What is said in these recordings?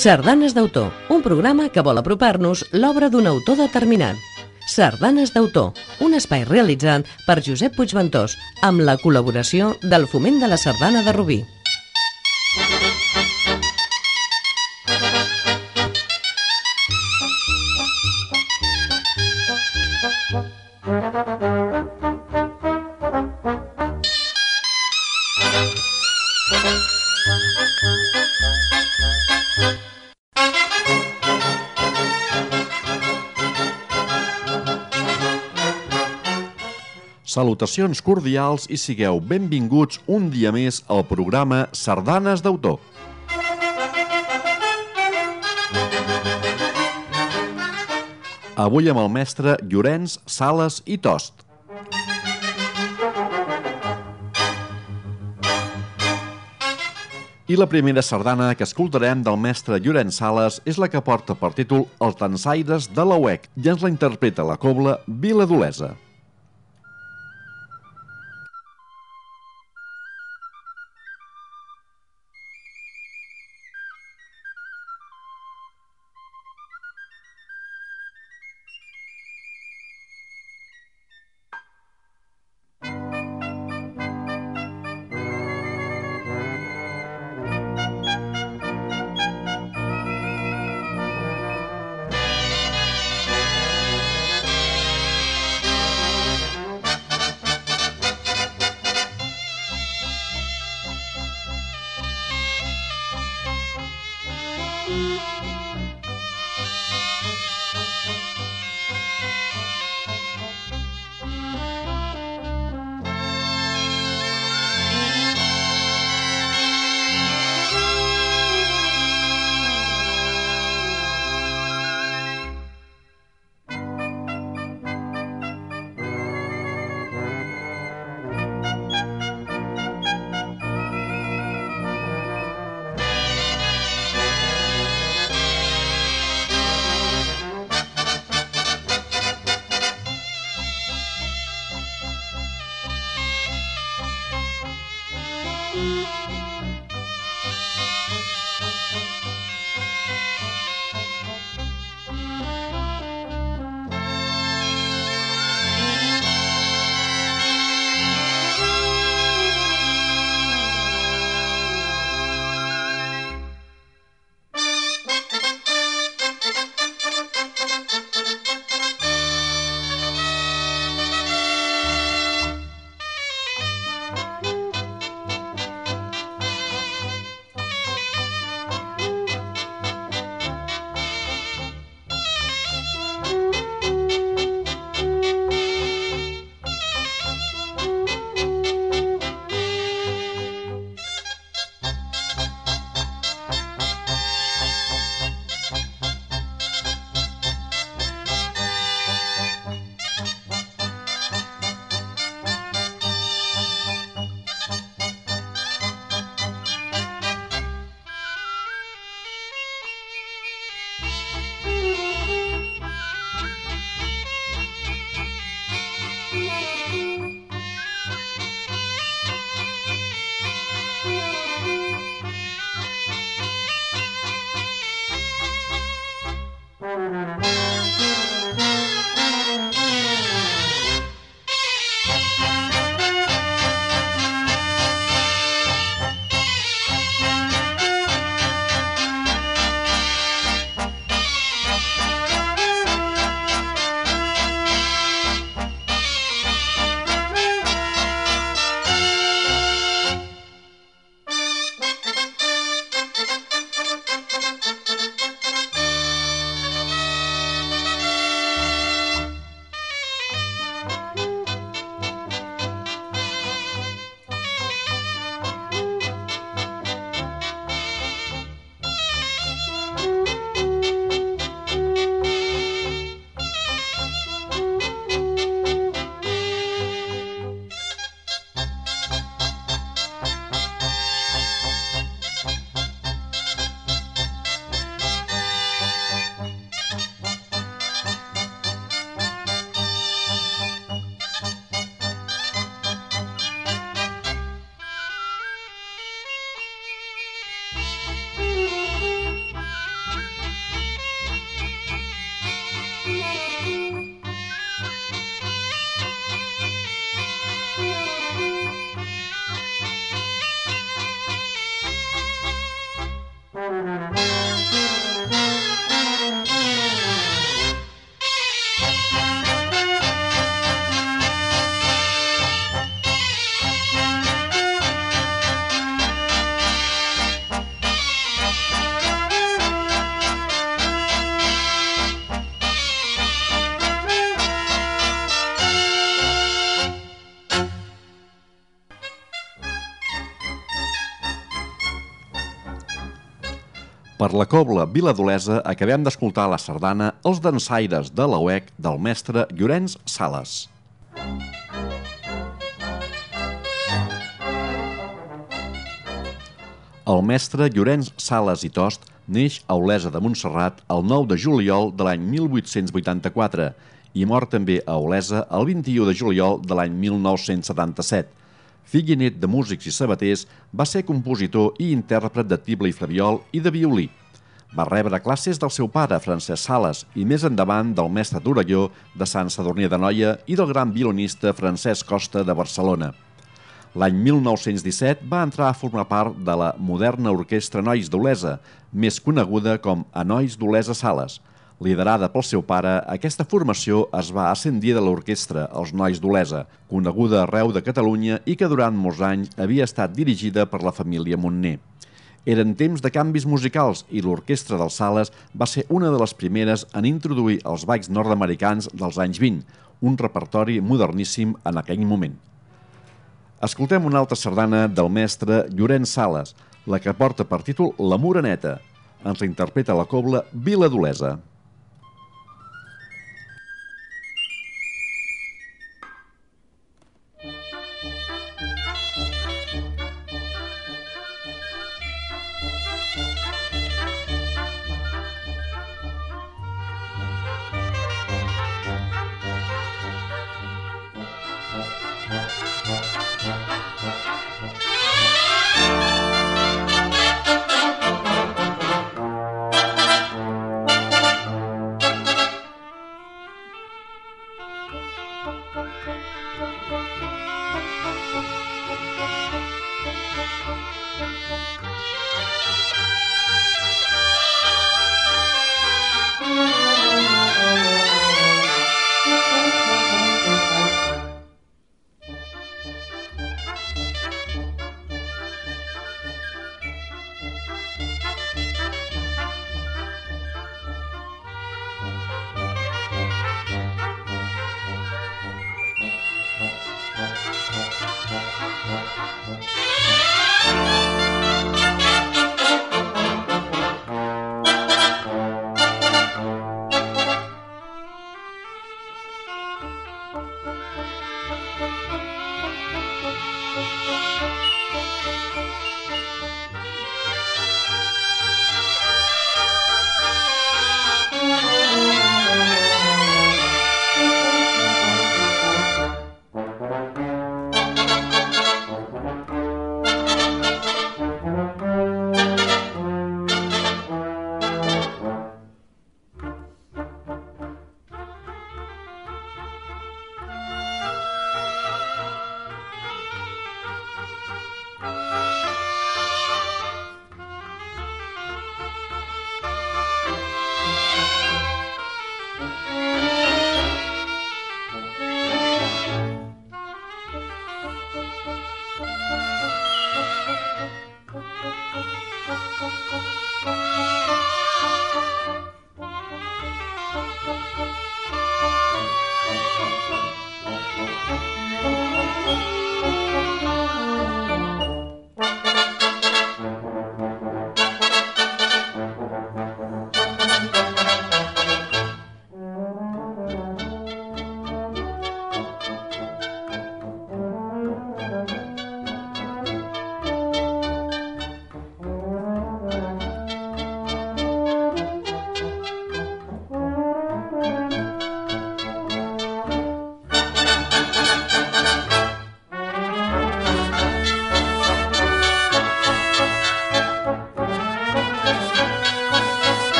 Sardanes d'autor, un programa que vol apropar-nos l'obra d'un autor determinat. Sardanes d'autor, un espai realitzat per Josep Puigventós, amb la col·laboració del Foment de la Sardana de Rubí. Salutacions cordials i sigueu benvinguts un dia més al programa Sardanes d'autor. Avui amb el mestre Llorenç Sales i Tost. I la primera sardana que escoltarem del mestre Llorenç Sales és la que porta per títol El Tansaires de la UEC i ens la interpreta la cobla Vila d'Olesa. La cobla Viladolesa acabem d'escoltar la sardana Els dansaires de la UEC del mestre Llorenç Sales. El mestre Llorenç Sales i Tost neix a Olesa de Montserrat el 9 de juliol de l'any 1884 i mor també a Olesa el 21 de juliol de l'any 1977. Fill i net de músics i sabaters, va ser compositor i intèrpret de tible i flaviol i de violí. Va rebre classes del seu pare, Francesc Sales, i més endavant del mestre Torelló de Sant Sadurní de Noia i del gran violonista Francesc Costa de Barcelona. L'any 1917 va entrar a formar part de la moderna Orquestra Nois d'Olesa, més coneguda com a Nois d'Olesa Sales. Liderada pel seu pare, aquesta formació es va ascendir de l'orquestra Els Nois d'Olesa, coneguda arreu de Catalunya i que durant molts anys havia estat dirigida per la família Montner. Eren temps de canvis musicals i l'orquestra dels Sales va ser una de les primeres en introduir els balls nord-americans dels anys 20, un repertori moderníssim en aquell moment. Escoltem una altra sardana del mestre Llorenç Sales, la que porta per títol La Moreneta. Ens interpreta la cobla Vila d'Olesa.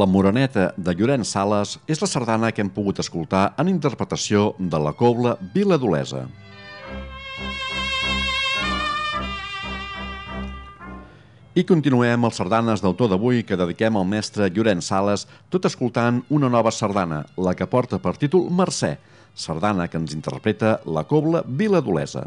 La Moreneta de Llorenç Sales és la sardana que hem pogut escoltar en interpretació de la cobla Vila d'Olesa. I continuem els sardanes d'autor d'avui que dediquem al mestre Llorenç Sales, tot escoltant una nova sardana, la que porta per títol Mercè, sardana que ens interpreta la cobla Vila d'Olesa.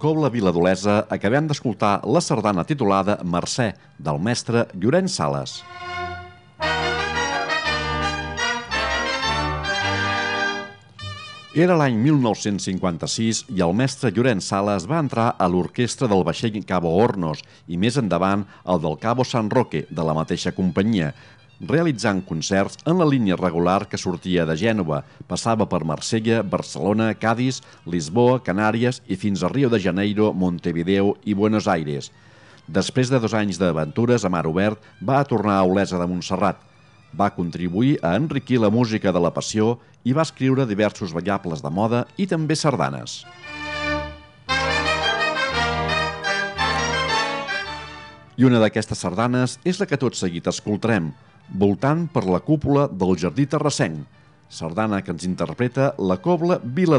Cobla Viladolesa acabem d'escoltar la sardana titulada Mercè, del mestre Llorenç Sales. Era l'any 1956 i el mestre Llorenç Sales va entrar a l'orquestra del vaixell Cabo Hornos i més endavant el del Cabo San Roque, de la mateixa companyia, realitzant concerts en la línia regular que sortia de Gènova, passava per Marsella, Barcelona, Cádiz, Lisboa, Canàries i fins a Rio de Janeiro, Montevideo i Buenos Aires. Després de dos anys d'aventures a mar obert, va tornar a Olesa de Montserrat, va contribuir a enriquir la música de la passió i va escriure diversos ballables de moda i també sardanes. I una d'aquestes sardanes és la que tot seguit escoltarem, voltant per la cúpula del Jardí Terrassenc, sardana que ens interpreta la cobla Vila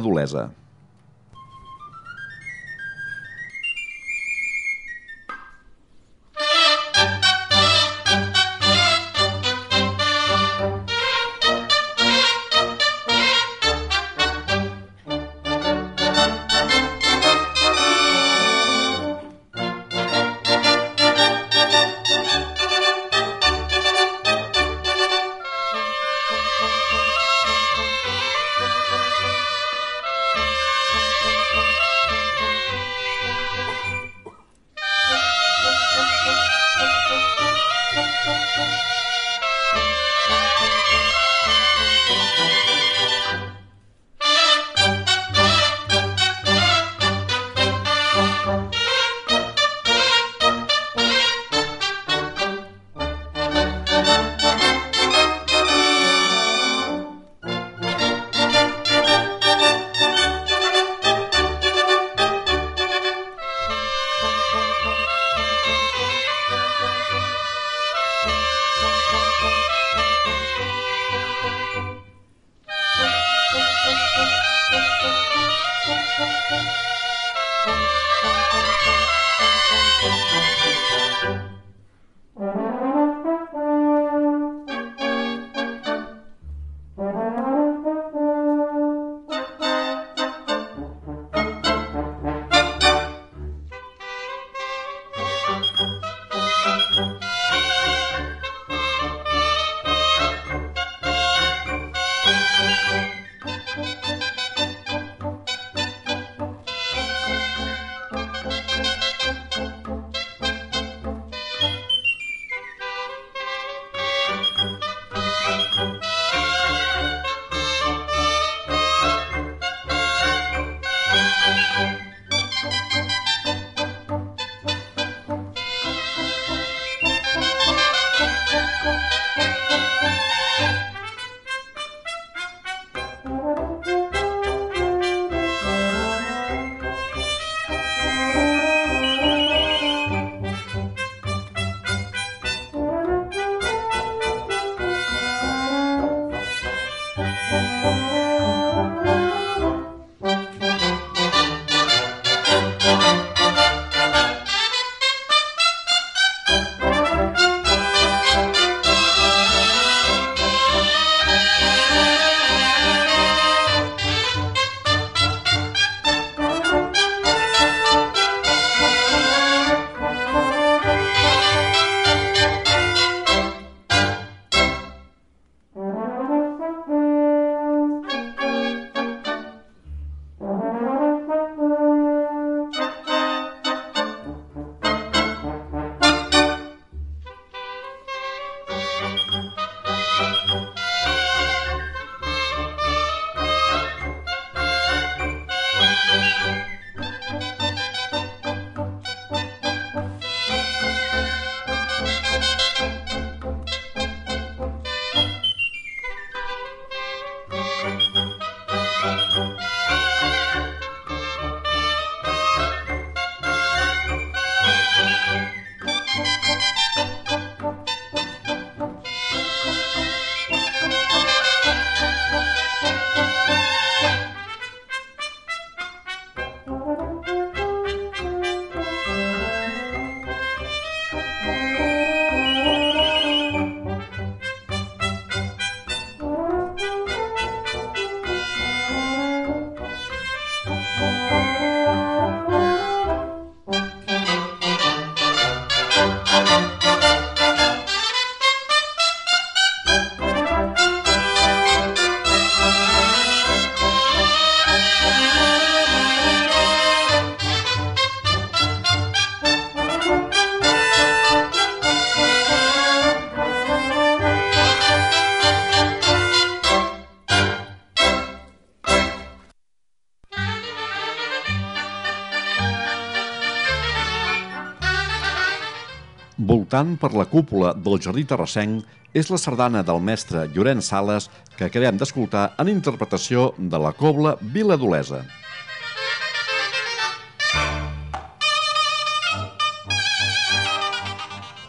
Voltant per la cúpula del Jardí Terrassenc és la sardana del mestre Llorenç Sales que acabem d'escoltar en interpretació de la cobla Vila d'Olesa.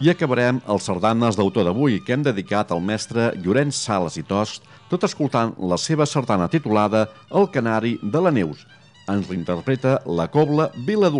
I acabarem els sardanes d'autor d'avui que hem dedicat al mestre Llorenç Sales i Tost, tot escoltant la seva sardana titulada El Canari de la Neus. Ens l'interpreta la cobla Vila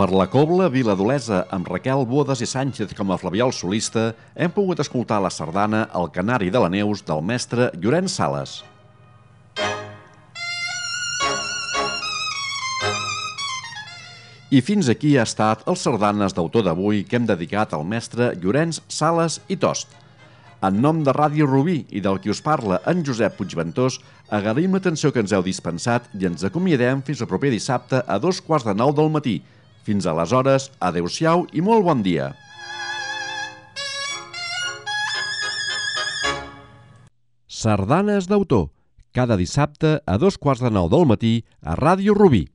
Per la cobla Viladolesa, amb Raquel Bodes i Sánchez com a Flaviol solista, hem pogut escoltar la sardana El Canari de la Neus del mestre Llorenç Sales. I fins aquí ha estat els sardanes d'autor d'avui que hem dedicat al mestre Llorenç Sales i Tost. En nom de Ràdio Rubí i del qui us parla, en Josep Puigventós, agraïm l'atenció que ens heu dispensat i ens acomiadem fins el proper dissabte a dos quarts de nou del matí. Fins aleshores, adeu-siau i molt bon dia. Sardanes d'autor, cada dissabte a dos quarts de nou del matí a Ràdio Rubí.